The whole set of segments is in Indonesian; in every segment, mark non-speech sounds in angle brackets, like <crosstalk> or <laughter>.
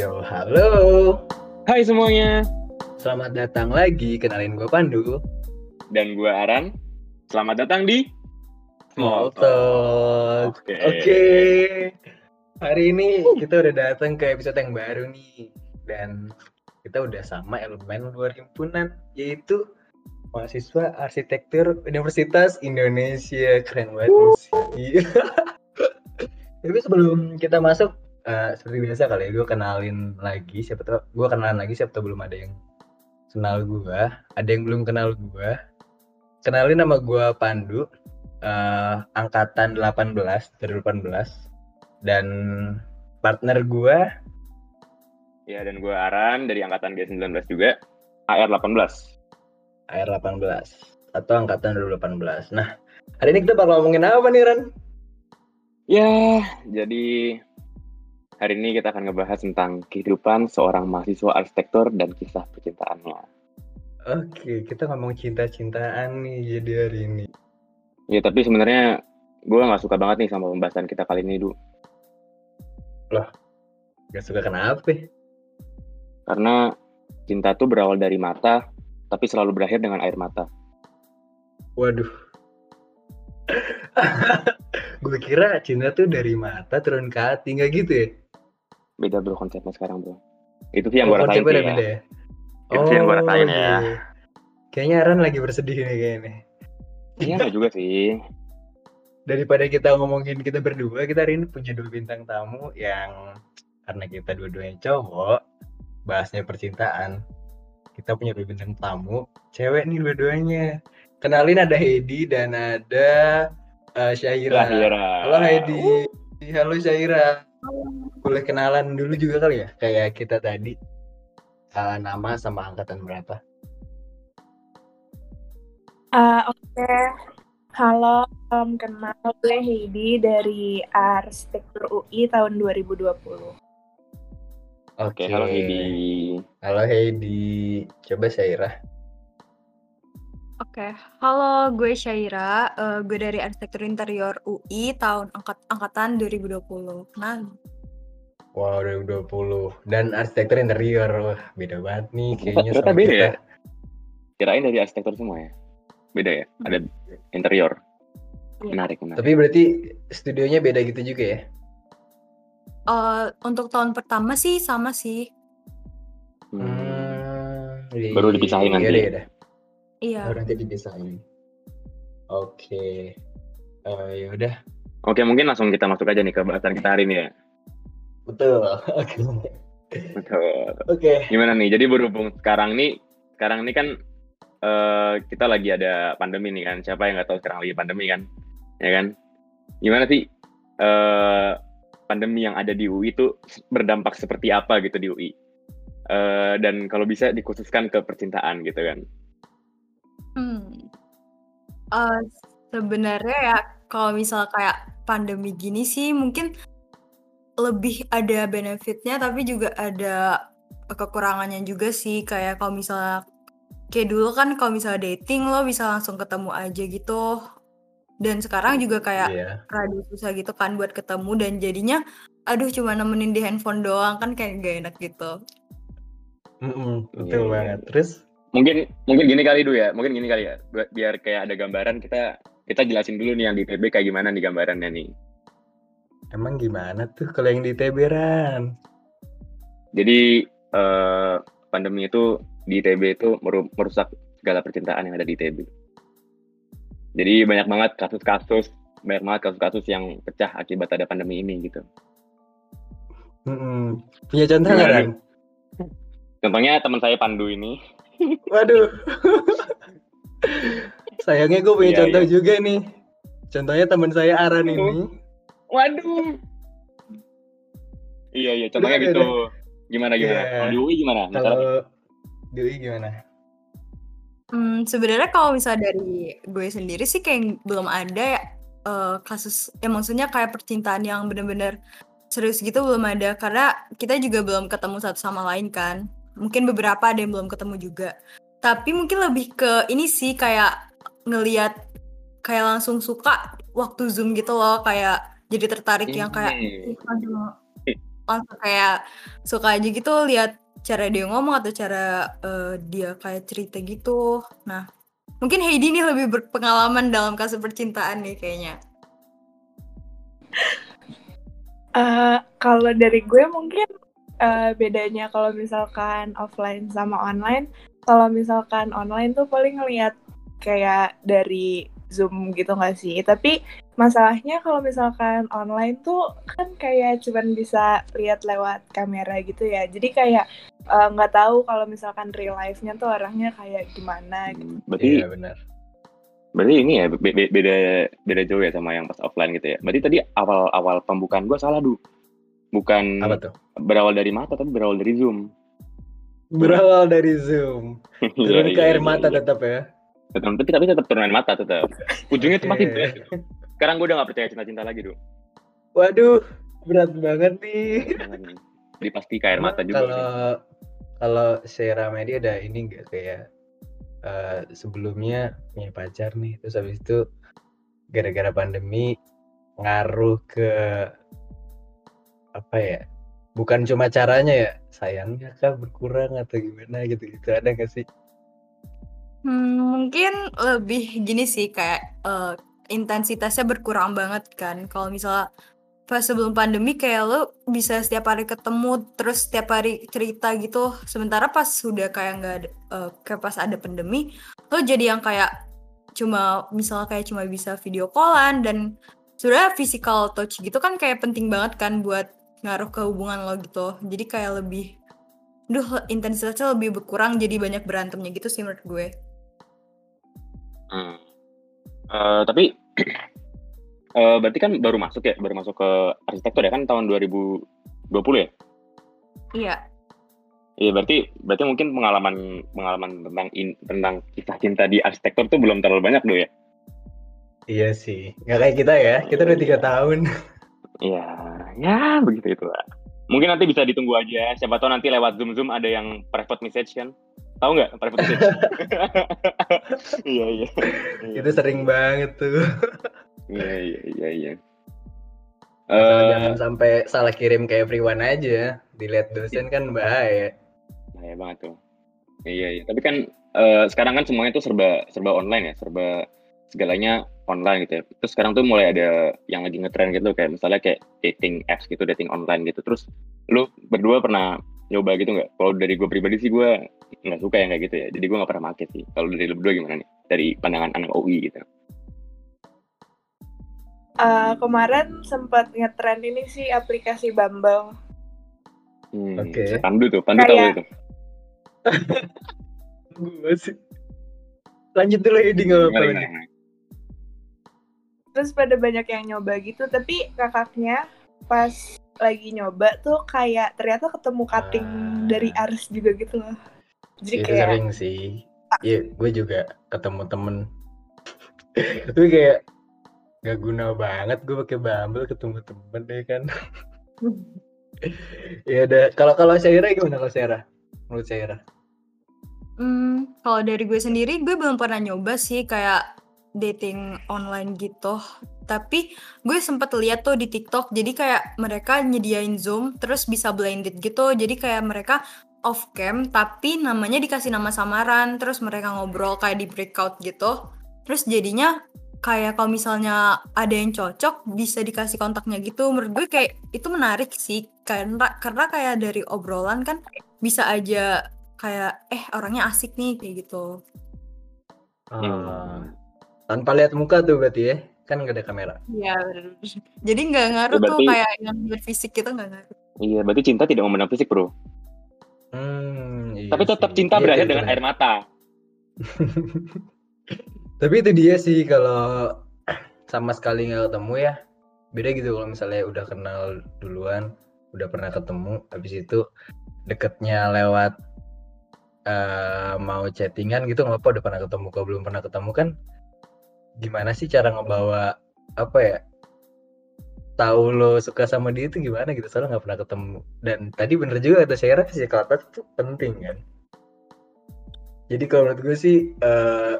Yo, halo. Hai semuanya, Selamat datang lagi. Kenalin gue Pandu. dan gue Aran. Selamat datang di Small Talk. Oke. Oke. Hari ini kita udah datang ke episode yang baru nih. Dan kita udah sama elemen luar himpunan, yaitu mahasiswa arsitektur Universitas Indonesia. Keren banget sih. Tapi sebelum kita masuk, eh, seperti biasa kali ya, gue kenalin lagi. Siapa tahu gue kenalan lagi, siapa tahu belum ada yang kenal gue. Ada yang belum kenal gue. Kenalin nama gue Pandu, eh, angkatan 18 dari 18 dan partner gue Ya, dan gue Aran dari angkatan G19 juga, AR18. AR 18 atau angkatan 2018. Nah, hari ini kita bakal ngomongin apa nih Ran? Ya, jadi hari ini kita akan ngebahas tentang kehidupan seorang mahasiswa arsitektur dan kisah percintaannya. Oke, kita ngomong cinta-cintaan nih jadi hari ini. Ya, tapi sebenarnya gue nggak suka banget nih sama pembahasan kita kali ini, Du. Gak suka kenapa? Karena cinta tuh berawal dari mata, tapi selalu berakhir dengan air mata. Waduh. <laughs> gue kira cinta tuh dari mata turun ke hati, nggak gitu ya? Beda bro konsepnya sekarang, bro. Itu sih yang Oh, gue rasain konsepnya sih udah ya. beda ya? Itu sih yang gue rasain ya. Kayaknya Ran lagi bersedih nih kayaknya. Iya, juga sih. Daripada kita ngomongin kita berdua, kita hari ini punya dua bintang tamu yang karena kita dua-duanya cowok, bahasnya percintaan. Kita punya dua bintang tamu, cewek nih dua-duanya. Kenalin ada Heidi dan ada eh, Syaira. Halo Heidi. Halo Syaira. Boleh kenalan dulu juga kali ya, kayak kita tadi. Eh, nama sama angkatan berapa? Ah, Oke, halo, um, kenal gue Heidi dari Arsitektur UI tahun 2020. Oke, halo Heidi. Halo Heidi. Coba Syaira. Oke, halo gue Syaira, Eh, gue dari Arsitektur Interior UI tahun angkat angkatan 2020. Kenal? Wow, 2020 dan arsitektur interior, wah beda banget nih kayaknya Ternyata sama beda kita. ya? Kirain dari arsitektur semua ya? Beda ya? Ada interior. Iya. Menarik, menarik. Tapi berarti studionya beda gitu juga ya? Eh, untuk tahun pertama sih sama sih. Hmm. Hmm, iya, Baru dipisahin nanti. Yaudah, yaudah. Iya. Baru nanti dipisahin. Oke. Eh, ya udah. Oke, mungkin langsung kita masuk aja nih ke bahasan kita hari ini ya. Betul. <laughs> Oke. Betul. Oke. Gimana nih? Jadi berhubung sekarang nih, sekarang ini kan eh, kita lagi ada pandemi nih kan. Siapa yang nggak tahu sekarang lagi pandemi kan? Ya kan? Gimana sih eh, pandemi yang ada di UI itu berdampak seperti apa gitu di UI? Eh, dan kalau bisa dikhususkan ke percintaan gitu kan? Hmm. Eh, sebenarnya ya kalau misal kayak pandemi gini sih mungkin lebih ada benefitnya tapi juga ada kekurangannya juga sih kayak kalau misalnya kayak dulu kan kalau misalnya dating lo bisa langsung ketemu aja gitu dan sekarang juga kayak Iya. rada susah gitu kan buat ketemu dan jadinya aduh cuma nemenin di handphone doang kan kayak gak enak gitu Mm-mm, betul Iya. banget. Terus Mungkin mungkin gini kali dulu ya, mungkin gini kali ya, Bi- biar kayak ada gambaran kita kita jelasin dulu nih yang di TB kayak gimana nih gambarannya nih. emang gimana tuh kalau yang di TB-ran? Jadi eh, pandemi itu di ITB itu meru- merusak segala percintaan yang ada di ITB. Jadi banyak banget kasus-kasus, banyak banget kasus-kasus yang pecah akibat ada pandemi ini gitu. Mm-mm. Punya contoh nggak Gimana Ran? Contohnya teman saya Pandu ini, Waduh. Sayangnya gue punya Iya, contoh iya. juga nih. Contohnya teman saya Aran Aduh. ini. waduh. Iya iya, contohnya Udah, gitu. Gimana gimana? Iya. Kalau di UI gimana? Kalau di UI gimana? Hmm, sebenarnya kalau misalnya dari gue sendiri sih kayak belum ada ya eh, kasus ya maksudnya kayak percintaan yang bener-bener serius gitu belum ada karena kita juga belum ketemu satu sama lain kan. Mungkin beberapa ada yang belum ketemu juga. Tapi mungkin lebih ke ini sih kayak ngelihat kayak langsung suka waktu Zoom gitu loh kayak jadi tertarik yang kayak Hmm. "Ih, aduh, langsung kayak suka aja gitu lihat cara dia ngomong atau cara uh, dia kayak cerita gitu. Nah, mungkin Heidi nih lebih berpengalaman dalam kasus percintaan nih kayaknya. Uh, kalau dari gue mungkin uh, bedanya kalau misalkan offline sama online, kalau misalkan online tuh paling ngeliat kayak dari Zoom gitu gak sih? Tapi masalahnya kalau misalkan online tuh kan kayak cuman bisa lihat lewat kamera gitu ya. Jadi kayak eh, nggak uh, tahu kalau misalkan real life-nya tuh orangnya kayak gimana gitu. Berarti Iya benar. berarti ini ya be- be- beda beda jauh ya sama yang pas offline gitu ya. Berarti tadi awal-awal pembukaan gua salah du. Bukan Apa tuh? berawal dari mata tapi berawal dari Zoom. Berawal dari Zoom. <laughs> Turun ke air mata tetap ya. Tetap, tapi tapi tetap turunan mata tetap. <laughs> Ujungnya tuh Oke. masih berat. Sekarang gue udah gak percaya cinta-cinta lagi, Du. Waduh, berat banget nih. <laughs> Jadi pasti ke air mata juga. Kalau kalau Sheila Media ada ini nggak kayak eh, sebelumnya punya pacar nih, terus habis itu gara-gara pandemi ngaruh ke apa ya? Bukan cuma caranya ya, sayangnya kah berkurang atau gimana gitu-gitu ada nggak sih? Hmm, mungkin lebih gini sih kayak eh, intensitasnya berkurang banget kan. Kalau misalnya pas sebelum pandemi kayak lo bisa setiap hari ketemu terus setiap hari cerita gitu. Sementara pas sudah kayak nggak eh, kayak pas ada pandemi, lo jadi yang kayak cuma misalnya kayak cuma bisa video callan dan sebenarnya physical touch gitu kan kayak penting banget kan buat ngaruh ke hubungan lo gitu. Jadi kayak lebih Duh, intensitasnya lebih berkurang jadi banyak berantemnya gitu sih menurut gue. Hmm. Eh, tapi <clears throat> eh, berarti kan baru masuk ya, baru masuk ke arsitektur ya kan tahun 2020 ya? Iya. Iya berarti berarti mungkin pengalaman pengalaman tentang in, tentang kisah cinta di arsitektur tuh belum terlalu banyak do ya? Iya sih, nggak kayak kita ya. Kita udah tiga tahun. <laughs> Iya, ya begitu itu lah. Mungkin nanti bisa ditunggu aja. Siapa tahu nanti lewat zoom zoom ada yang private message kan? Tahu nggak private message? <laughs> iya iya. Itu sering banget tuh. Iya iya iya. iya. Eh, jangan sampai salah kirim ke everyone aja. Dilihat dosen kan bahaya. bahaya banget tuh. Iya iya. Tapi kan eh, sekarang kan semuanya tuh serba serba online ya, serba segalanya online gitu ya. Terus sekarang tuh mulai ada yang lagi ngetren gitu kayak misalnya kayak dating apps gitu, dating online gitu. Terus lu berdua pernah nyoba gitu nggak? Kalau dari gue pribadi sih gue nggak suka yang kayak gitu ya. Jadi gue nggak pernah make sih. Kalau dari lu berdua gimana nih? Dari pandangan anak UI gitu. Eh, kemarin sempat ngetren ini sih aplikasi Bumble. Hmm, Oke. Pandu tuh, Pandu tahu Kayak- itu. <laughs> Gue sih. Lanjut dulu Edi nggak apa-apa. Terus pada banyak yang nyoba gitu, tapi kakaknya pas lagi nyoba tuh kayak ternyata ketemu cutting Ah. dari Ars juga gitu loh. Jadi Itu kayak sering sih. Iya, gue juga ketemu temen. <laughs> Tapi kayak gak guna banget gue pakai Bumble ketemu temen deh kan. <laughs> ya udah. Kalau kalau Syaira gimana kalau Syaira? Menurut Syaira? Hmm, kalau dari gue sendiri, gue belum pernah nyoba sih kayak dating online gitu. Tapi gue sempet lihat tuh di TikTok, jadi kayak mereka nyediain Zoom, terus bisa blended gitu. Jadi kayak mereka off cam, tapi namanya dikasih nama samaran, terus mereka ngobrol kayak di breakout gitu. Terus jadinya kayak kalau misalnya ada yang cocok, bisa dikasih kontaknya gitu. Menurut gue kayak itu menarik sih, karena karena kayak dari obrolan kan bisa aja kayak eh orangnya asik nih kayak gitu. Hmm. Tanpa lihat muka tuh berarti ya? Kan nggak ada kamera. Iya. Jadi nggak ngaruh tuh berarti- kayak yang lihat fisik gitu nggak ngaruh. Iya, berarti cinta tidak memandang fisik, Bro. Hmm, iya Tapi tetap sih. cinta Iya, berakhir itu dengan benar. air mata. <laughs> Tapi itu dia sih kalau sama sekali nggak ketemu ya beda gitu kalau misalnya udah kenal duluan, udah pernah ketemu, habis itu deketnya lewat eh, mau chattingan gitu nggak apa udah pernah ketemu kalau belum pernah ketemu kan gimana sih cara ngebawa apa ya tahu lo suka sama dia itu gimana gitu? Soalnya nggak pernah ketemu. Dan tadi bener juga kata Syara physical touch itu penting kan? Jadi kalau menurut gue sih eh,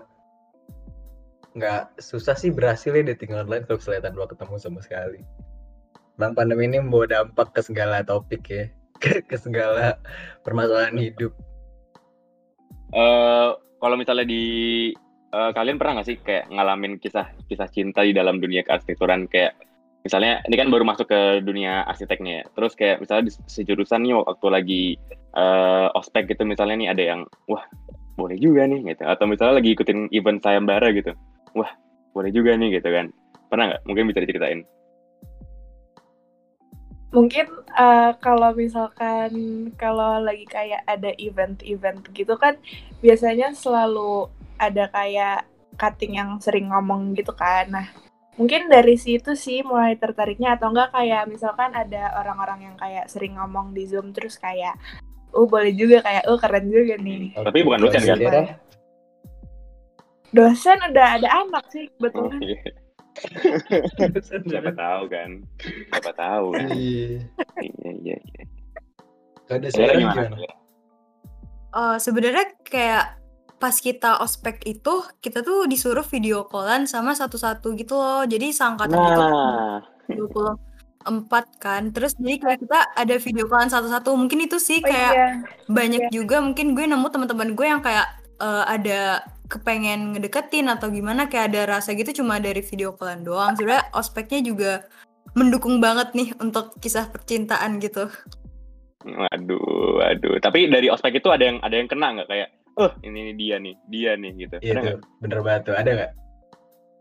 nggak susah sih berhasil ya dating online kalau misalnya tanpa ketemu sama sekali. Bang pandemi ini membawa dampak ke segala topik ya, <laughs> ke, ke segala permasalahan hidup. Eh kalau misalnya di eh, kalian pernah nggak sih kayak ngalamin kisah kisah cinta di dalam dunia kearsitekturan kayak misalnya ini kan baru masuk ke dunia arsiteknya ya. Terus kayak misalnya di sejurusan nih waktu lagi eh, ospek gitu misalnya nih ada yang wah boleh juga nih gitu atau misalnya lagi ikutin event sayembara gitu. Wah, boleh juga nih gitu kan. Pernah nggak? Mungkin bisa diceritain. Mungkin eh, kalau misalkan kalau lagi kayak ada event-event gitu kan biasanya selalu ada kayak cutting yang sering ngomong gitu kan. Nah, mungkin dari situ sih mulai tertariknya atau enggak kayak misalkan ada orang-orang yang kayak sering ngomong di Zoom terus kayak oh boleh juga kayak oh keren juga nih. Tapi bukan dosen, kan? Dosen udah ada anak sih kebetulan. Oke. Siapa tahu kan? Siapa tahu kan? Iya. Iya iya iya. Ada Saya Sarah gimana? gimana? Eh, sebenarnya kayak pas kita ospek itu kita tuh disuruh video callan sama satu-satu gitu loh. Jadi seangkatan itu Nah, 24 kan. Terus jadi kayak kita ada video callan satu-satu. Mungkin itu sih Oh kayak iya. banyak juga mungkin gue nemu teman-teman gue yang kayak eh, ada kepengen ngedeketin atau gimana kayak ada rasa gitu cuma dari video callan doang. Sebenarnya ospeknya juga mendukung banget nih untuk kisah percintaan gitu. waduh, waduh. Tapi dari ospek itu ada yang ada yang kena nggak kayak, oh ini nih dia nih, dia nih gitu. Iya Ada tuh, bener banget tuh. Ada nggak?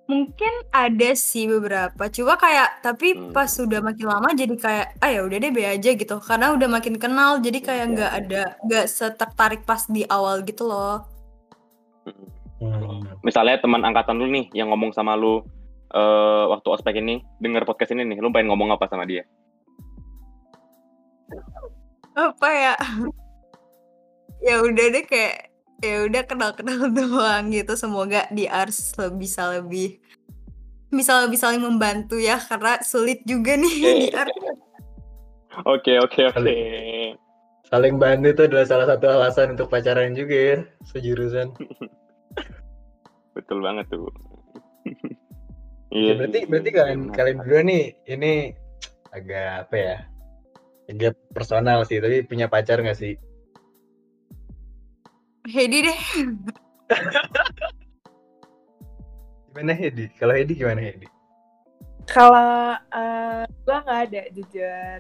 Mungkin ada sih beberapa. Cuma kayak tapi Hmm. pas sudah makin lama jadi kayak ah ya udah deh be aja gitu. Karena udah makin kenal jadi kayak Oke, nggak oke. ada nggak setertarik pas di awal gitu loh. Hmm. Misalnya teman angkatan lu nih yang ngomong sama lu eh waktu ospek ini, denger podcast ini nih, lu pengen ngomong apa sama dia? Apa ya? ya udah deh kayak ya udah kenal-kenal <laughs> doang gitu. Semoga di Ars bisa lebih bisa lebih saling membantu ya karena sulit juga nih <laughs> di Ars. Oke, oke, oke. Saling bantu itu adalah salah satu alasan untuk pacaran juga ya, sejurusan. <laughs> Betul banget tuh. Ya, Iya. berarti berarti iya, kalian benar. kalian berdua nih ini agak apa ya? Agak personal sih, tapi punya pacar nggak sih? Hedi deh. Gimana Hedi? Kalau Hedi gimana Hedi? Kalau eh, gua nggak ada jujur.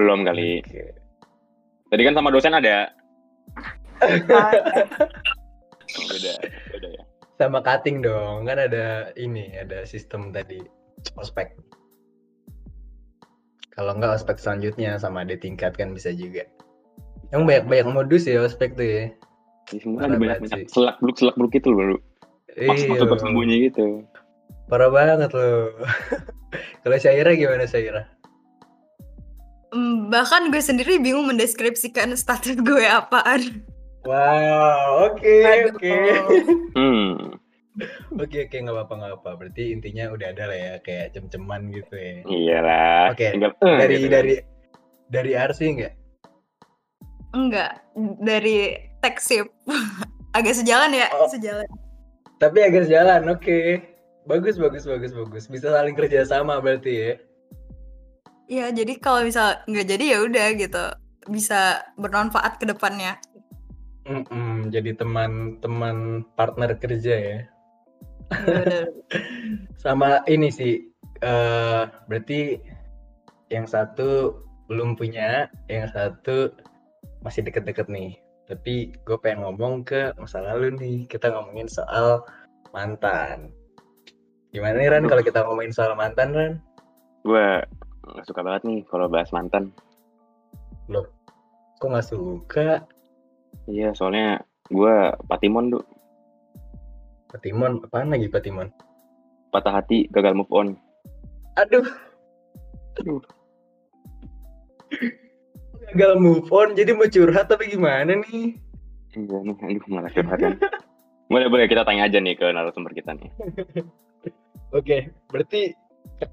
Belum kali. Tadi kan sama dosen ada. <laughs> Beda, beda ya. Sama cutting dong, kan ada ini, ada sistem tadi ospek. Kalau nggak ospek selanjutnya sama ada tingkat kan bisa juga. Emang banyak banyak modus ya ospek tuh ya. Di semua ada banyak banyak sih. selak beluk selak beluk itu loh. Iya, masuk tersembunyi gitu. parah banget loh. <laughs> Kalau Syaira gimana Syaira? Mm, Bahkan gue sendiri bingung mendeskripsikan status gue apaan. Wow, oke oke. Hmm. <laughs> Oke oke nggak apa-apa nggak apa. Berarti intinya udah ada lah ya kayak cem-ceman gitu ya. Iyalah. Oke, Tinggal, eh, Dari gitu kan. dari dari Arsi nggak? Enggak, dari Texip. <laughs> Agak sejalan ya, Oh. sejalan. Tapi agak jalan, oke. Bagus bagus bagus bagus. Bisa saling kerja sama berarti ya. Iya, jadi kalau misal nggak jadi ya udah gitu. Bisa bermanfaat ke depannya. Mm-mm, jadi teman-teman partner kerja ya. Bener. <laughs> Sama ini sih, eh berarti yang satu belum punya, yang satu masih deket-deket nih. Tapi gue pengen ngomong ke masa lalu nih. Kita ngomongin soal mantan. Gimana nih Ran kalau kita ngomongin soal mantan Ran? Gue nggak suka banget nih kalau bahas mantan. Kok nggak suka? Iya, soalnya gue Patimon tuh Patimon, apaan lagi Patimon? patah hati, gagal move on. Aduh. Aduh. Gagal move on, jadi mau curhat tapi gimana nih? Iya nih, aduh malah curhat kan. boleh boleh kita tanya aja nih ke narasumber kita nih. <laughs> Oke, berarti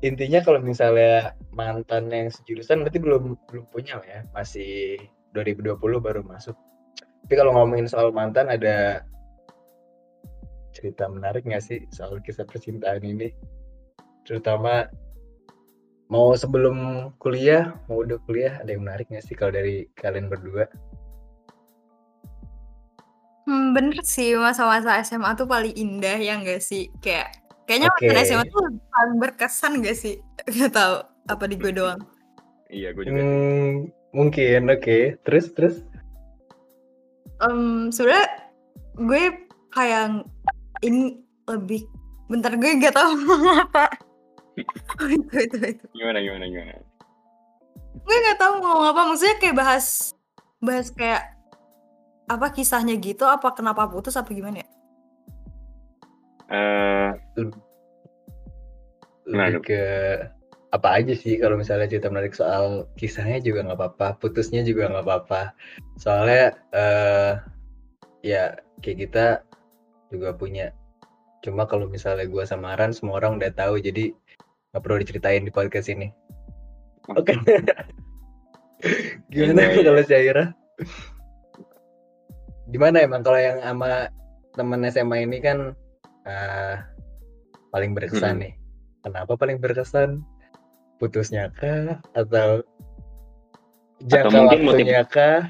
intinya kalau misalnya mantan yang sejurusan berarti belum belum punya lah ya, masih 2020 baru masuk. Tapi kalau ngomongin soal mantan ada cerita menarik nggak sih soal kisah percintaan ini? Terutama mau sebelum kuliah, mau udah kuliah, ada yang menarik nggak sih kalau dari kalian berdua? Hmm, bener sih masa-masa SMA tuh paling indah ya enggak sih? Kayak kayaknya Oke. masa SMA tuh paling berkesan gak sih? <laughs> Gak tahu apa di gue doang. Iya, gue juga. Hmm, mungkin, oke. Terus, terus? Em, sebenarnya gue kayak ini lebih bentar gue gak tahu <laughs> ngomong apa. Itu itu itu. Gimana, gimana, gimana? Gue gak tahu ngomong apa. Maksudnya kayak bahas bahas kayak apa kisahnya gitu? Apa kenapa putus? Apa gimana ya? Eh, Nah, Lebih ke apa aja sih kalau misalnya cerita menarik soal kisahnya juga nggak apa-apa, putusnya juga nggak apa-apa. Soalnya eh ya kayak kita juga punya. Cuma kalau misalnya gua sama Aran semua orang udah tahu jadi nggak perlu diceritain di podcast ini. Oke. <laughs> Gimana Iya, iya. kalau Syaira? Gimana emang kalau yang sama teman SMA ini kan eh, paling berkesan Hmm. nih. Kenapa paling berkesan? Putusnya kah atau jangka mungkin waktunya kah?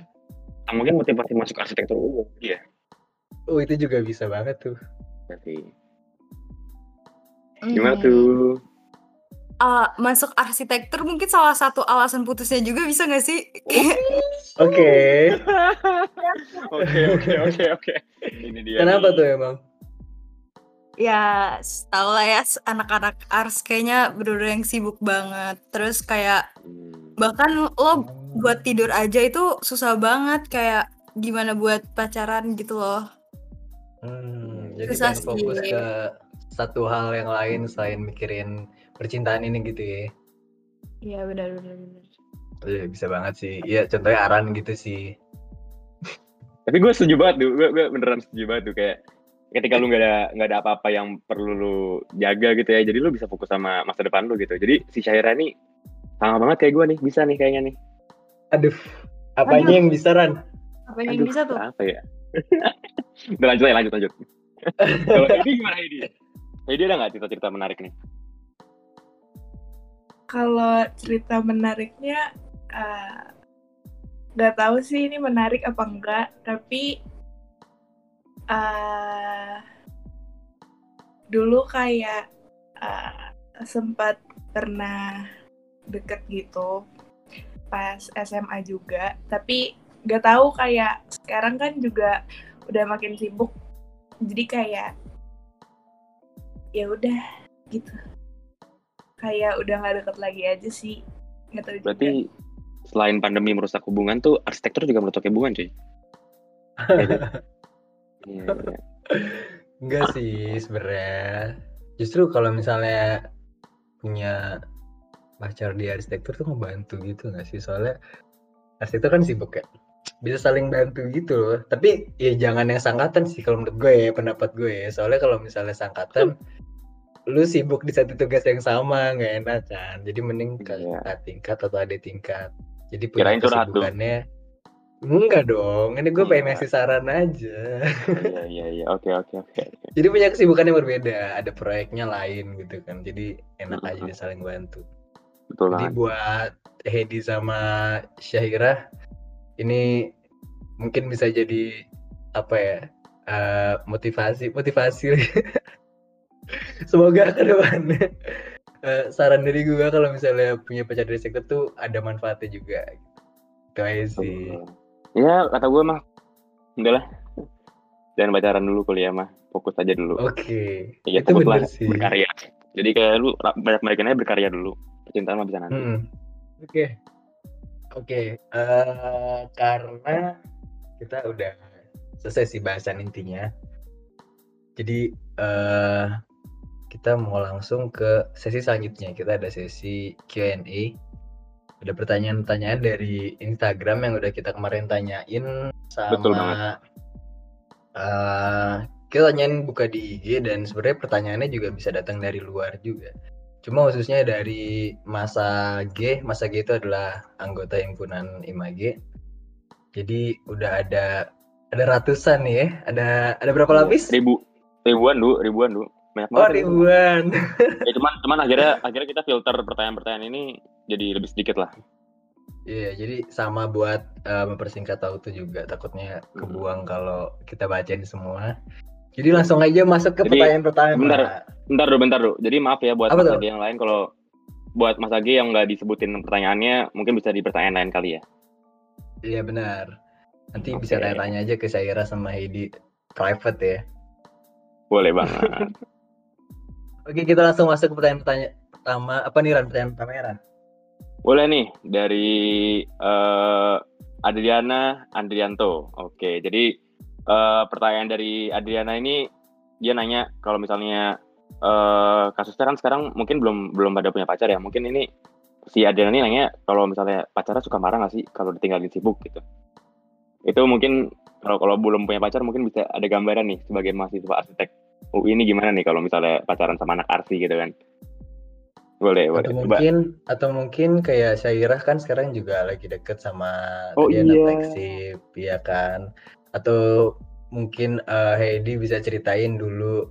Ah, mungkin motivasi masuk arsitektur umum. Iya, Oh itu juga bisa banget tuh. berarti. Gimana Hmm. tuh? Ah, masuk arsitektur mungkin salah satu alasan putusnya juga bisa gak sih? Oke. <laughs> Oke, oke, oke, oke. Ini dia. Kenapa nih. tuh emang? ya tau lah ya anak-anak ars kayaknya bener yang sibuk banget. Terus kayak Hmm. bahkan lo buat tidur aja itu susah banget kayak gimana buat pacaran gitu loh. Hmm, jadi Susah fokus ke satu hal yang lain selain mikirin percintaan ini gitu ya. Iya benar benar benar. Iya bisa banget sih. Iya contohnya Aran gitu sih. Tapi gue setuju banget tuh, gue, gue beneran setuju banget tuh kayak ketika lu nggak ada nggak ada apa-apa yang perlu lu jaga gitu ya, jadi lu bisa fokus sama masa depan lu gitu. Jadi si Syaira nih sama banget kayak gue nih, bisa nih kayaknya nih. Aduh, apanya Aduh. yang bisa Ran? Apa yang bisa tuh? Apa ya? <laughs> Udah lanjut aja, lanjut lanjut. <laughs> Kalau Heidi gimana Heidi? Heidi ada nggak cerita-cerita menarik nih? Kalau cerita menariknya eh, nggak tahu sih ini menarik apa enggak, tapi eh dulu kayak eh, sempat pernah deket gitu pas SMA juga, tapi nggak tahu kayak sekarang kan juga udah makin sibuk, jadi kayak ya udah gitu kayak udah nggak deket lagi aja sih nggak tahu juga Berarti selain pandemi merusak hubungan tuh arsitektur juga merusak hubungan cuy. <laughs> Iya, iya. Enggak sih sebenarnya. Justru kalau misalnya punya pacar di arsitektur tuh ngebantu gitu nggak sih? Soalnya arsitektur kan sibuk ya. Bisa saling bantu gitu loh. Tapi ya jangan yang sangkatan sih kalau menurut gue ya, pendapat gue ya. Soalnya kalau misalnya sangkatan lu sibuk di satu tugas yang sama nggak enak kan. Jadi mending ke kakak tingkat atau ada tingkat. Jadi punya Kirain kesibukannya. Enggak dong, ini gue pengen Iya. ngasih saran aja. Iya, iya, iya. Oke, oke, oke. Jadi punya kesibukan yang berbeda, ada proyeknya lain gitu kan. Jadi enak aja dia saling bantu. Betul Jadi buat Hedi sama Syahira ini mungkin bisa jadi apa ya? eh, motivasi, motivasi. <laughs> Semoga ke depannya eh, saran dari gue kalau misalnya punya pacar dari sektor tuh ada manfaatnya juga. Itu aja sih. Ya, kata gue mah, udah lah. Jangan pacaran dulu kuliah mah. Fokus aja dulu. Oke, ya, itu bener sih. berkarya. Jadi kayak lu banyak-banyakin aja berkarya dulu. Percintaan mah bisa nanti. Oke, oke. eh, karena kita udah selesai sih bahasan intinya. Jadi eh kita mau langsung ke sesi selanjutnya. Kita ada sesi Q&A. Ada pertanyaan-pertanyaan dari Instagram yang udah kita kemarin tanyain sama. Betul banget. eh, kita tanyain buka di IG dan sebenarnya pertanyaannya juga bisa datang dari luar juga. Cuma khususnya dari masa G, masa G itu adalah anggota himpunan IMAG. Jadi udah ada ada ratusan nih ya. Ada ada berapa lapis? Ribu, ribuan dulu, ribuan dulu. Banyak Oh banget. ini. ribuan. <laughs> Ya, cuman cuman akhirnya akhirnya kita filter pertanyaan-pertanyaan ini jadi lebih sedikit lah. Iya, jadi sama buat eh, mempersingkat waktu juga. Takutnya kebuang kalau kita bacain semua. Jadi langsung aja masuk ke Jadi, pertanyaan pertama. bentar. Bentar dulu, bentar dulu. Jadi maaf ya buat Apa Mas? Agi yang lain kalau buat Mas Agi yang nggak disebutin pertanyaannya mungkin bisa di pertanyaan lain kali ya. Iya benar. Nanti Oke. bisa tanya-tanya aja ke Syaira sama Heidi private ya. Boleh banget. <laughs> Oke, kita langsung masuk ke pertanyaan-pertanyaan pertama. Apa nih Ran? Pertanyaan pertama ya, Ran? Boleh nih dari eh, Adriana Andrianto. Oke, jadi eh, pertanyaan dari Adriana ini dia nanya kalau misalnya eh, kasusnya kan sekarang mungkin belum belum pada punya pacar ya. Mungkin ini si Adriana ini nanya kalau misalnya pacarnya suka marah nggak sih kalau ditinggalin sibuk gitu. Itu mungkin kalau kalau belum punya pacar mungkin bisa ada gambaran nih sebagai mahasiswa arsitek UI ini gimana nih kalau misalnya pacaran sama anak arsi gitu kan. Boleh, boleh. Atau Coba. mungkin atau mungkin kayak Syairah kan sekarang juga lagi deket sama Oh, anak iya. Lexip, ya kan? Atau mungkin eh, Heidi bisa ceritain dulu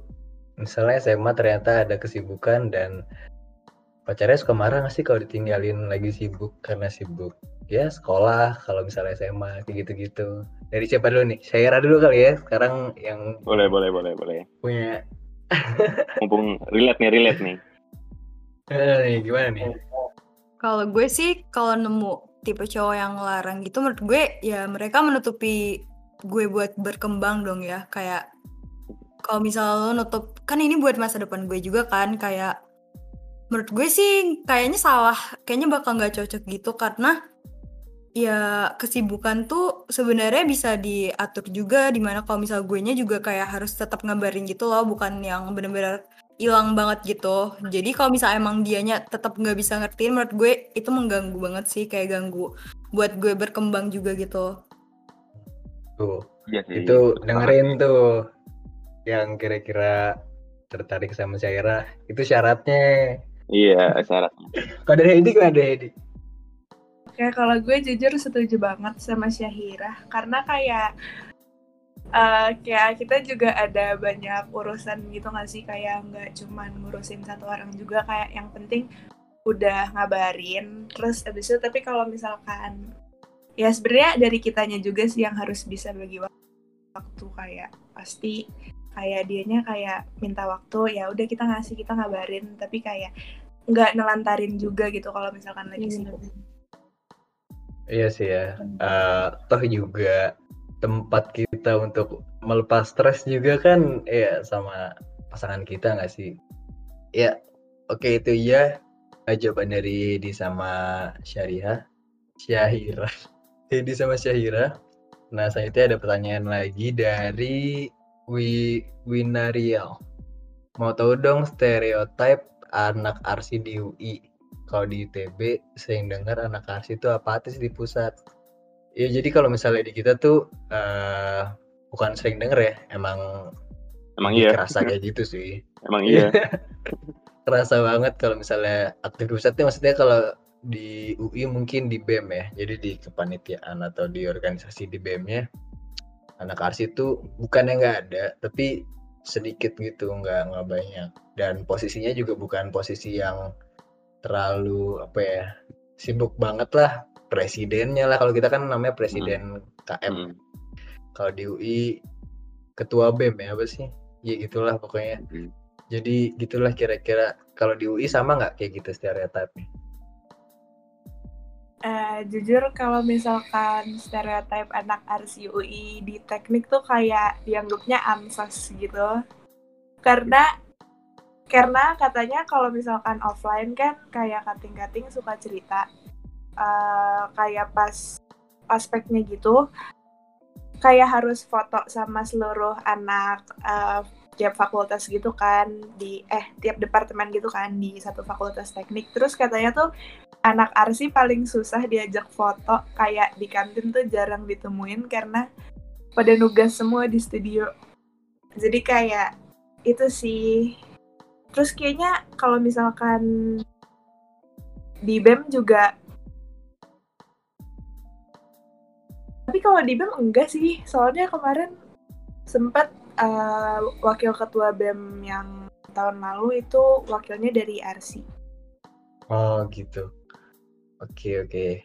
misalnya SMA ternyata ada kesibukan dan pacarnya suka marah nggak sih kalau ditinggalin lagi sibuk karena sibuk ya sekolah kalau misalnya SMA kayak gitu-gitu. Dari siapa dulu nih? Syairah dulu kali ya sekarang yang Boleh, boleh, boleh, boleh. punya mumpung relate nih relate nih. Eh, nih gimana nih? Kalau gue sih kalau nemu tipe cowok yang larang gitu menurut gue ya mereka menutupi gue buat berkembang dong ya. Kayak kalau misal lo nutup kan ini buat masa depan gue juga kan kayak menurut gue sih kayaknya salah kayaknya bakal nggak cocok gitu karena ya kesibukan tuh sebenarnya bisa diatur juga di mana kalau misal gue nya juga kayak harus tetap ngabarin gitu loh bukan yang bener-bener hilang banget gitu. Jadi kalau misal emang dianya tetap nggak bisa ngertiin, menurut gue itu mengganggu banget sih, kayak ganggu buat gue berkembang juga gitu. tuh. Iya sih itu dengerin tuh yang kira-kira tertarik sama Syairah itu syaratnya. Iya syaratnya. Kalau dari Heidi gimana dari Heidi Oke, kalau gue jujur setuju banget sama Syahira. Karena kayak eh, kayak kita juga ada banyak urusan gitu nggak sih? Kayak nggak cuman ngurusin satu orang juga kayak yang penting udah ngabarin. Terus abis itu tapi kalau misalkan ya sebenarnya dari kitanya juga sih yang harus bisa bagi wak- waktu kayak pasti kayak dianya kayak minta waktu ya udah kita ngasih kita ngabarin. Tapi kayak nggak nelantarin juga gitu kalau misalkan lagi sibuk iya sih ya. Eh, toh juga tempat kita untuk melepas stres juga kan ya sama pasangan kita nggak sih? Ya oke itu ya jawaban dari Heidi sama Syariah Syahira. <laughs> Heidi sama Syahira. Nah selanjutnya ada pertanyaan lagi dari Wi Winariel mau tahu dong stereotip anak arsi di UI kalau di ITB sering dengar anak arsi itu apatis di pusat. Ya jadi kalau misalnya di kita tuh eh, bukan sering denger ya emang emang iya. kerasa kayak gitu sih. <laughs> Emang iya. <laughs> Kerasa banget kalau misalnya aktif di pusat tuh maksudnya kalau di UI mungkin di BEM ya jadi di kepanitiaan atau di organisasi di BEM-nya anak arsi itu bukannya nggak ada tapi sedikit gitu nggak nggak banyak. Dan posisinya juga bukan posisi yang terlalu apa ya sibuk banget lah presidennya lah. Kalau kita kan namanya presiden KM Hmm, kalau di UI ketua BEM ya apa sih? Ya gitulah pokoknya. Hmm. jadi gitulah kira-kira. Kalau di UI sama nggak kayak gitu stereotipnya? Eh, jujur kalau misalkan stereotip anak RCUI di teknik tuh kayak dianggapnya ansos gitu. Karena karena katanya kalau misalkan offline kan kayak kating-kating suka cerita eh, kayak pas aspeknya gitu kayak harus foto sama seluruh anak eh, tiap fakultas gitu kan di eh tiap departemen gitu kan di satu fakultas teknik. Terus katanya tuh anak arsi paling susah diajak foto kayak di kantin tuh jarang ditemuin karena pada nugas semua di studio. Jadi kayak itu sih terus kayaknya kalau misalkan di BEM juga tapi kalau di BEM enggak sih soalnya kemarin sempat eh, wakil ketua BEM yang tahun lalu itu wakilnya dari RC. Oh gitu. Oke oke.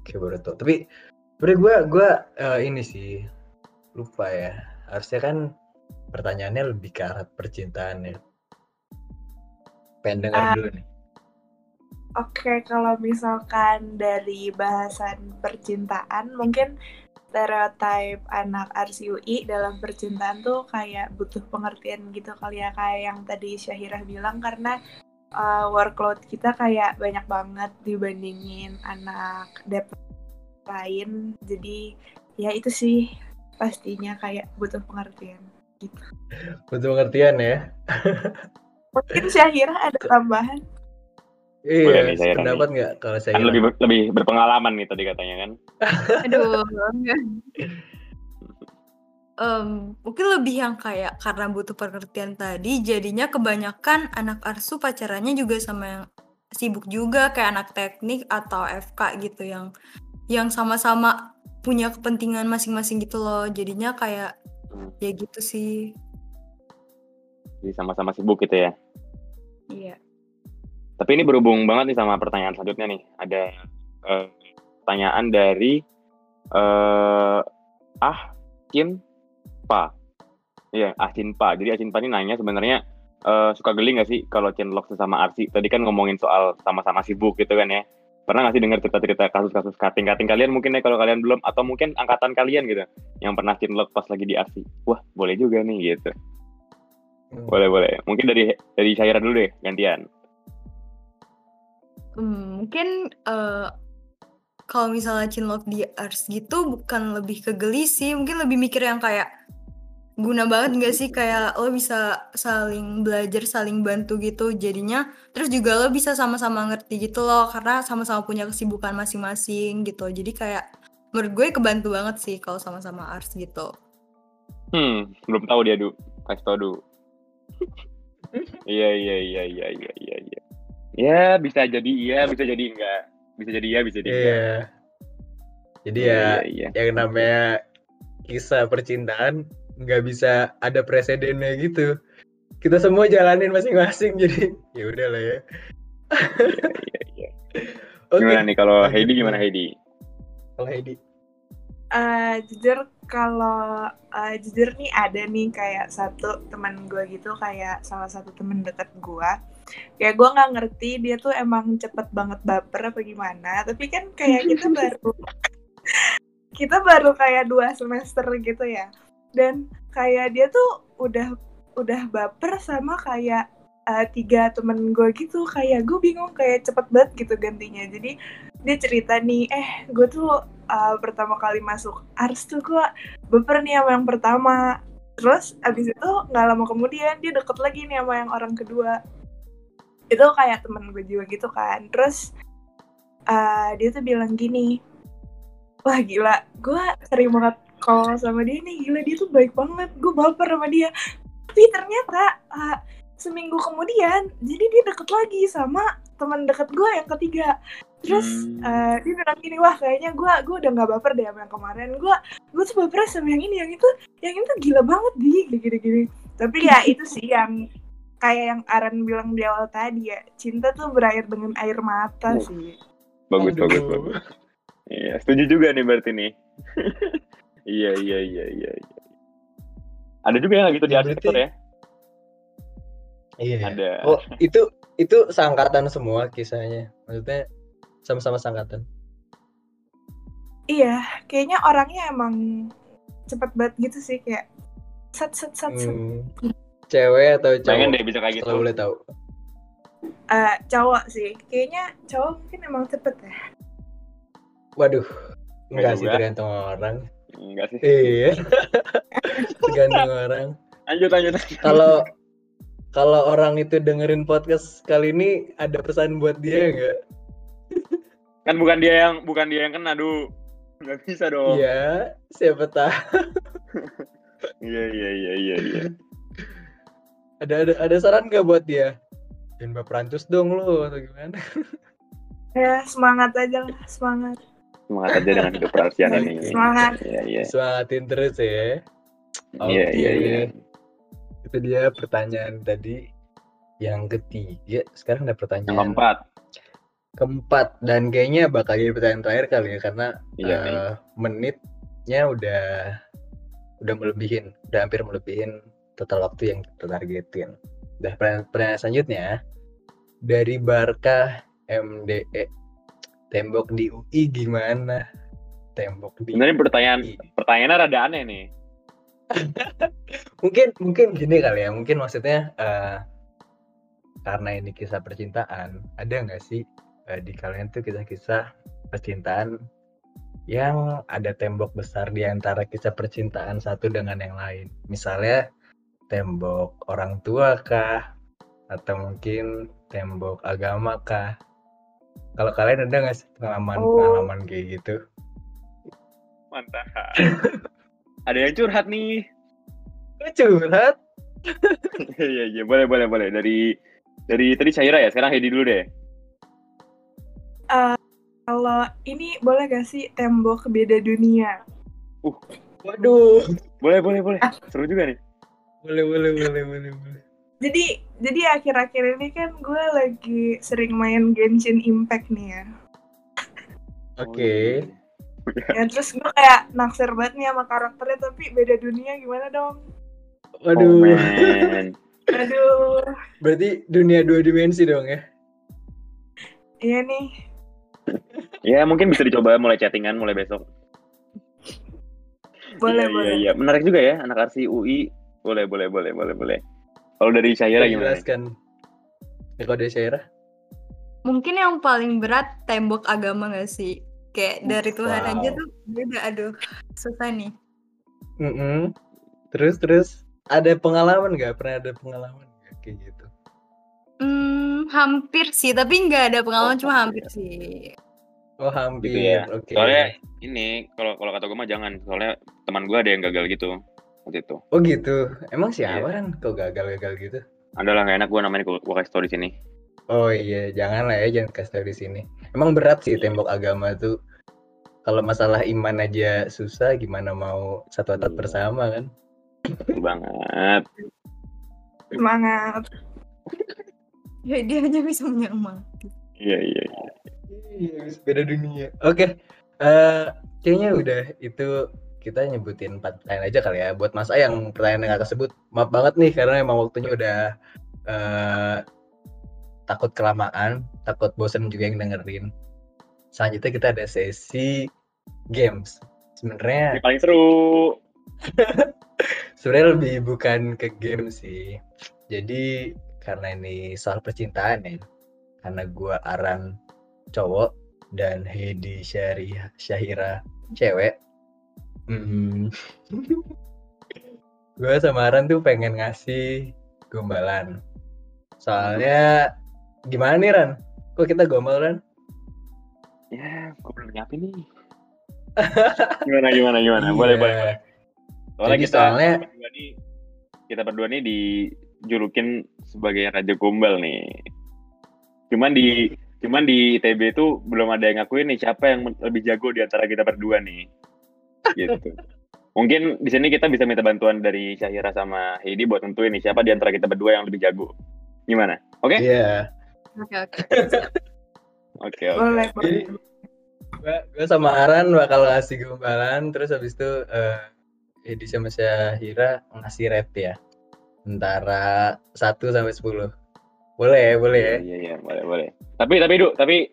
Oke baru tau. Tapi sebenernya gue gue eh, ini sih lupa ya. Harusnya kan pertanyaannya lebih ke arah percintaan ya. Pengen Ah. dulu nih. Oke, kalau misalkan dari bahasan percintaan, mungkin stereotype anak RCUI dalam percintaan tuh kayak butuh pengertian gitu kali ya, kayak yang tadi Syahirah bilang karena uh, workload kita kayak banyak banget dibandingin anak dep lain. Jadi ya itu sih pastinya kayak butuh pengertian gitu. Butuh pengertian ya. <laughs> Mungkin Syahirah ada tambahan? Iya, nih, saya pendapat nggak kalau saya Kan lebih ber- lebih berpengalaman nih tadi katanya kan. Aduh. <laughs> Em, mungkin lebih yang kayak karena butuh pengertian tadi, jadinya kebanyakan anak arsu pacarannya juga sama yang sibuk juga kayak anak teknik atau FK gitu yang yang sama-sama punya kepentingan masing-masing gitu loh. Jadinya kayak ya gitu sih. Jadi sama-sama sibuk gitu ya. Iya. Tapi ini berhubung banget nih sama pertanyaan selanjutnya nih. Ada eh, pertanyaan dari eh Ah Kin Pa. Iya, Ah Cin Pa. Jadi Ah Cin Pa ini nanya sebenarnya eh, suka geli nggak sih kalau Chinlock sesama Arsi? Tadi kan ngomongin soal sama-sama sibuk gitu kan ya. Pernah nggak sih dengar cerita-cerita kasus-kasus cutting-cutting kalian mungkin ya kalau kalian belum atau mungkin angkatan kalian gitu yang pernah Chinlock pas lagi di Arsi? Wah, boleh juga nih gitu. Hmm. Boleh, boleh. Mungkin dari dari Syaira dulu deh gantian. Hmm, mungkin eh, kalau misalnya Chinlock di Ars gitu bukan lebih ke geli sih, mungkin lebih mikir yang kayak guna banget nggak sih kayak lo bisa saling belajar, saling bantu gitu jadinya. Terus juga lo bisa sama-sama ngerti gitu loh karena sama-sama punya kesibukan masing-masing gitu. Jadi kayak menurut gue kebantu banget sih kalau sama-sama Ars gitu. Hmm, belum tahu dia, Du. Kasih tau, Du. Iya, iya, iya, iya, iya, iya, iya. Ya, bisa jadi iya, bisa jadi enggak. Bisa jadi iya, bisa jadi enggak. Iya. Jadi ya iya, iya. yang namanya kisah percintaan nggak bisa ada presidennya gitu. Kita semua jalanin masing-masing jadi <laughs> ya udah lah ya. Iya, iya, iya. <laughs> Oke. Gimana nih kalau Heidi gimana Heidi? Kalau Heidi. Eh, jujur kalau eh, jujur nih ada nih kayak satu teman gue gitu kayak salah satu temen deket gue kayak gue nggak ngerti dia tuh emang cepet banget baper apa gimana tapi kan kayak kita <laughs> baru kita baru kayak dua semester gitu ya. Dan kayak dia tuh udah udah baper sama kayak eh, tiga temen gue gitu. Kayak gue bingung kayak cepet banget gitu gantinya. Jadi dia cerita nih eh gue tuh uh, pertama kali masuk ars tuh gue baper nih sama yang pertama. Terus abis itu nggak lama kemudian dia deket lagi nih sama yang orang kedua. Itu kayak temen gue juga gitu kan. Terus uh, dia tuh bilang gini wah gila gue sering banget kalau sama dia nih gila dia tuh baik banget gue baper sama dia. Tapi ternyata uh, seminggu kemudian jadi dia deket lagi sama teman deket gue yang ketiga terus Hmm. eh, dia bilang gini wah kayaknya gue gue udah nggak baper deh sama yang kemarin gue gue tuh baper sama yang ini yang itu yang itu gila banget di gini gini tapi ya <laughs> itu sih yang kayak yang Aran bilang di awal tadi ya cinta tuh berair dengan air mata Oh. sih Bagus, Aduh. bagus, bagus. Iya, setuju juga nih berarti nih. <laughs> iya, iya, iya, iya, iya. Ada juga yang gitu di Ya, arsitektur berarti- ya? Iya. Ada. Oh, itu itu seangkatan semua kisahnya. Maksudnya sama-sama seangkatan. iya kayaknya orangnya emang cepet banget gitu sih kayak set set set set Hmm. Cewek atau cowok? Pengen deh bisa kayak gitu. Kalau boleh tahu. Eh, cowok sih kayaknya cowok mungkin emang cepet ya Waduh. Nggak Enggak sih tergantung orang. Enggak sih. Iya. <laughs> tergantung orang. Lanjut, lanjut. lanjut. Kalau kalau orang itu dengerin podcast kali ini ada pesan buat dia nggak? Kan bukan dia yang bukan dia yang kena, Du. Nggak bisa dong. Iya, siapa tahu. <laughs> Iya, iya, iya, iya, iya. Ada ada ada saran nggak buat dia? Jangan baperan terus dong lu atau gimana? <laughs> ya semangat aja lah semangat Semangat aja dengan hidup perhatian ini. <laughs> Semangat. Iya, iya. Semangatin terus ya. Iya, iya, iya. Itu dia pertanyaan tadi yang ketiga sekarang ada Yang pertanyaan keempat. Keempat dan kayaknya bakal jadi pertanyaan terakhir kali ya karena Iya, iya. menitnya udah udah melebihin udah hampir melebihin total waktu yang kita targetin udah pertanyaan, pertanyaan selanjutnya dari Barca MDE tembok di UI gimana tembok di Sebenarnya pertanyaan UI. pertanyaannya rada aneh nih. <laughs> mungkin mungkin gini kali ya mungkin maksudnya eh, karena ini kisah percintaan ada nggak sih eh, di kalian tuh kisah-kisah percintaan yang ada tembok besar di antara kisah percintaan satu dengan yang lain. Misalnya tembok orang tua kah? Atau mungkin tembok agama kah? Kalau kalian ada nggak sih pengalaman pengalaman kayak gitu? Mantap. <laughs> Ada yang curhat nih. Curhat? <laughs> Iya iya. Boleh boleh boleh. Dari dari tadi Syaira ya? Sekarang Hedi dulu deh. Kalau ini boleh gak sih tembok beda dunia? waduh Boleh boleh boleh. Seru juga nih. boleh boleh boleh boleh boleh Jadi jadi akhir-akhir ini kan gue lagi sering main Genshin Impact nih ya. oke Ya terus gue kayak naksir banget nih sama karakternya tapi beda dunia gimana dong? waduh Oh. <laughs> Aduh, Berarti dunia dua dimensi dong ya? iya nih. Ya mungkin bisa dicoba mulai chattingan mulai besok. Boleh Iya, boleh. Iya, iya. Menarik juga ya anak arsi UI. Boleh boleh boleh boleh boleh. Kalau dari Syaira gimana? Jelaskan. Ya, kalau dari Syaira? Mungkin yang paling berat tembok agama gak sih? Kayak dari Tuhan Wow. aja tuh beda, aduh susah nih. Mm-mm. Terus terus ada pengalaman nggak? Pernah ada pengalaman nggak kayak gitu? Hmm, hampir sih, tapi nggak ada pengalaman, Oh, cuma hampir. sih. Oh hampir. Gitu ya. Oke. Soalnya ini kalau kalau kata gue mah jangan. Soalnya teman gue ada yang gagal gitu waktu itu. Oh gitu. Emang siapa Iya. kan kok gagal-gagal gitu? Adalah nggak enak gue namanya gue kasih tau di sini. Oh iya, jangan lah ya, jangan kasih tahu di sini. Emang berat sih tembok agama tuh. Kalau masalah iman aja susah, gimana mau satu atap Iya. bersama kan? Banget. Semangat. Ya dia hanya bisa menyemangati. Iya iya. iya. Iya, beda dunia. Oke, eh kayaknya udah itu kita nyebutin empat pertanyaan aja kali ya. Buat Mas A yang pertanyaan yang nggak tersebut, maaf banget nih karena emang waktunya udah eh takut kelamaan, takut bosen juga yang dengerin. Selanjutnya kita ada sesi games. Sebenarnya paling seru. <laughs> sebenarnya lebih bukan ke game sih. Jadi karena ini soal percintaan ya. Karena gua Aran cowok dan Hedi Syari Syahira cewek. Hmm. <laughs> gua sama Aran tuh pengen ngasih gombalan. Soalnya gimana nih Ran? Kok kita gombal Ran? Ya, gue belum nyiapin nih. <laughs> gimana gimana gimana? Boleh Iya. boleh. boleh. Soalnya Jadi kita soalnya- berdua nih, kita berdua nih dijulukin sebagai raja gombal nih. Cuman di cuman di ITB itu belum ada yang ngakuin nih siapa yang lebih jago di antara kita berdua nih. Gitu. <laughs> Mungkin di sini kita bisa minta bantuan dari Syahira sama Heidi buat nentuin nih siapa di antara kita berdua yang lebih jago. Gimana? Oke? Iya. Oke oke. Oke, oke. Jadi gua sama Aran bakal ngasih gombalan terus habis itu eh Edi sama Syahira ngasih rate ya antara 1 sampai 10 boleh ya boleh ya Iya, iya, boleh, boleh. Tapi, tapi, Du, tapi,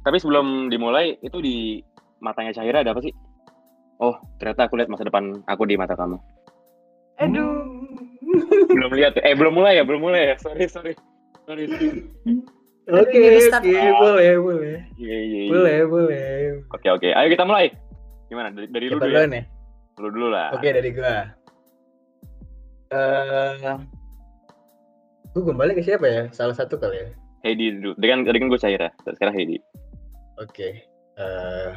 tapi sebelum dimulai, itu di matanya Syahira ada apa sih? Oh, ternyata aku lihat masa depan aku di mata kamu. Aduh. Belum lihat, eh belum mulai ya, belum mulai ya. Sorry, sorry. Sorry, sorry. oke Jadi start. oke boleh boleh Iya, iya, iya. boleh boleh Oke, oke. Ayo kita mulai. Gimana? Dari, dari lu dulu ya? ya Lu dulu lah. oke dari gua eh gua gombalnya ke siapa ya salah satu kali ya Heidi dulu. Dengan, kan gue Syahira. Sekarang Heidi. oke eh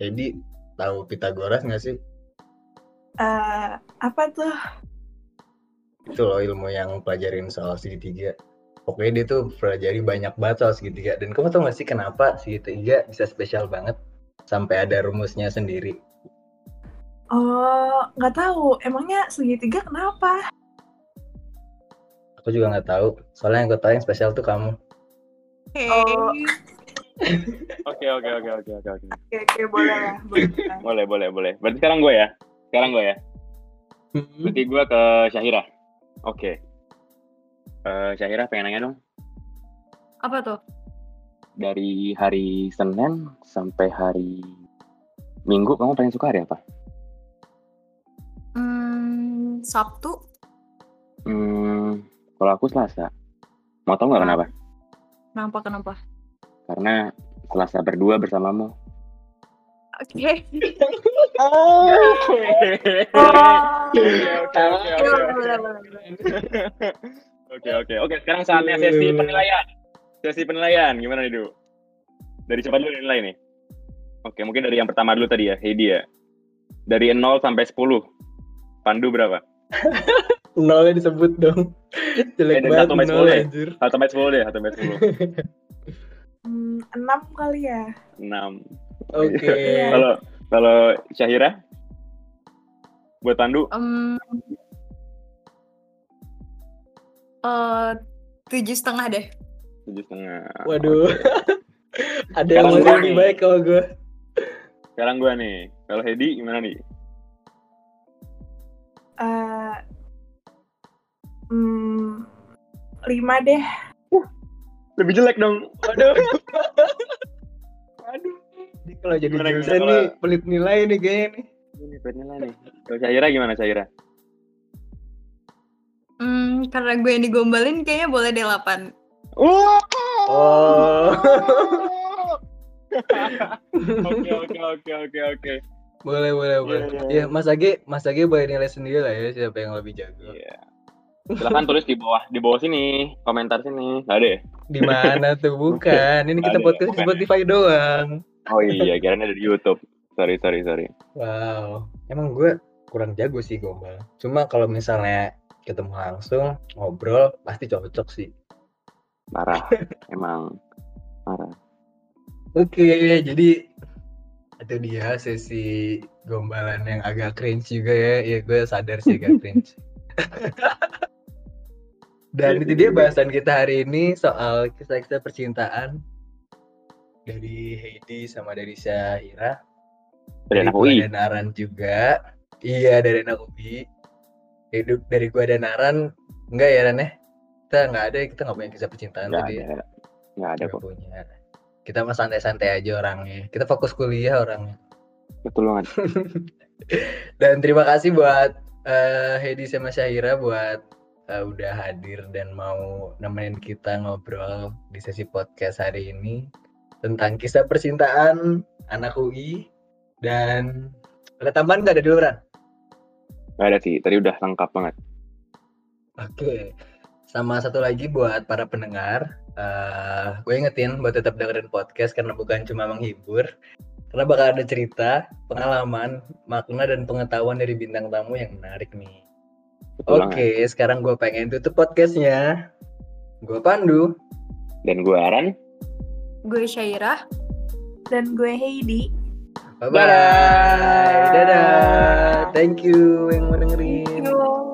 Hedi tahu Pitagoras nggak sih Eh, apa tuh? itu loh ilmu yang pelajarin soal segitiga pokoknya dia tuh pelajari banyak banget soal segitiga dan kamu tau gak sih kenapa segitiga bisa spesial banget sampai ada rumusnya sendiri Oh, nggak tahu. Emangnya segitiga kenapa? Aku juga nggak tahu. Soalnya yang gue tahu yang spesial tuh kamu. Oh. <laughs> Oke oke oke oke oke oke. Oke, oke, boleh lah. Boleh. Boleh boleh boleh. Berarti sekarang gue ya. Sekarang gue ya. Hmm. Berarti gue ke Syahira. Oke. Eh, Syahira pengen nanya dong. Apa tuh? Dari hari Senin sampai hari Minggu kamu paling suka hari apa? Sabtu. Hmm, kalau aku Selasa. Mau tau nggak kenapa? Kenapa kenapa? Karena Selasa berdua bersamamu. Oke. Oke oke Iya. Oke oke oke. Sekarang saatnya sesi penilaian. Sesi penilaian gimana nih Du? Dari siapa dulu nilai nih? Oke mungkin dari yang pertama dulu tadi ya, Heidi ya. Dari 0 sampai 10. Pandu berapa? Nolnya disebut dong. <laughs> Jelek Eh, banget satu sampai nol sepuluh anjir. 1 sampai 10 deh, 1 sampai 10. Hmm, enam kali ya. 6. Oke. <laughs> Kalau kalau Syahira? Buat Pandu? Eh, tujuh setengah deh. tujuh setengah. Waduh. <laughs> Ada yang lebih baik kalau gue. Sekarang gua nih. Kalau Hedi gimana nih? Eh, hmm, lima deh. Lebih jelek dong. Waduh. <laughs> Aduh. Ini kalau jadi Gimana, jurusan gimana, nih pelit nilai nih kayaknya nih. Ini penilai nih. Kalau Syahira gimana Syahira? Hmm, karena gue yang digombalin kayaknya boleh deh 8. Oh. <laughs> Oke oke oke oke oke. Boleh boleh boleh. iya, Ya Mas Age, Mas Age boleh nilai sendiri lah ya siapa yang lebih jago. Iya. Silahkan tulis di bawah di bawah sini komentar sini. Gak ada ya? Di mana tuh? Bukan. Ini kita Ada, podcast di. Spotify doang. Oh iya, kirain ada di YouTube. Sorry sorry sorry. Wow. Emang gue kurang jago sih gombal. Cuma kalau misalnya ketemu langsung ngobrol pasti cocok sih. Marah. Emang marah. Oke, jadi itu dia sesi gombalan yang agak cringe juga ya. Ya gue sadar sih agak cringe. <laughs> Dan itu dia bahasan kita hari ini soal kisah-kisah percintaan dari Heidi sama dari Syahira. Dari anak UI. dan Naran juga. Iya dari anak UI. Hidup dari gua dan Naran enggak ya Ran ya? Kita nggak ada, kita nggak punya kisah percintaan Nggak tadi. ada. Nggak ada kok. punya. Kita mah santai-santai aja orangnya. Kita fokus kuliah orangnya. Betul banget. <laughs> Dan terima kasih buat eh, Hedi sama Syahira buat eh, udah hadir dan mau nemenin kita ngobrol di sesi podcast hari ini tentang kisah percintaan anak UI dan ada tambahan nggak ada dulu Ran? Nggak ada sih. Tadi udah lengkap banget. Oke. Sama satu lagi buat para pendengar, eh gue ingetin buat tetap dengerin podcast karena bukan cuma menghibur, karena bakal ada cerita, pengalaman, makna dan pengetahuan dari bintang tamu yang menarik nih. Oke, banget. sekarang gue pengen tutup podcastnya. Gue Pandu. Dan gue Aran. Gue Syairah. Dan gue Heidi. Bye bye. Dadah. Dadah. Thank you yang mau dengerin. Yo.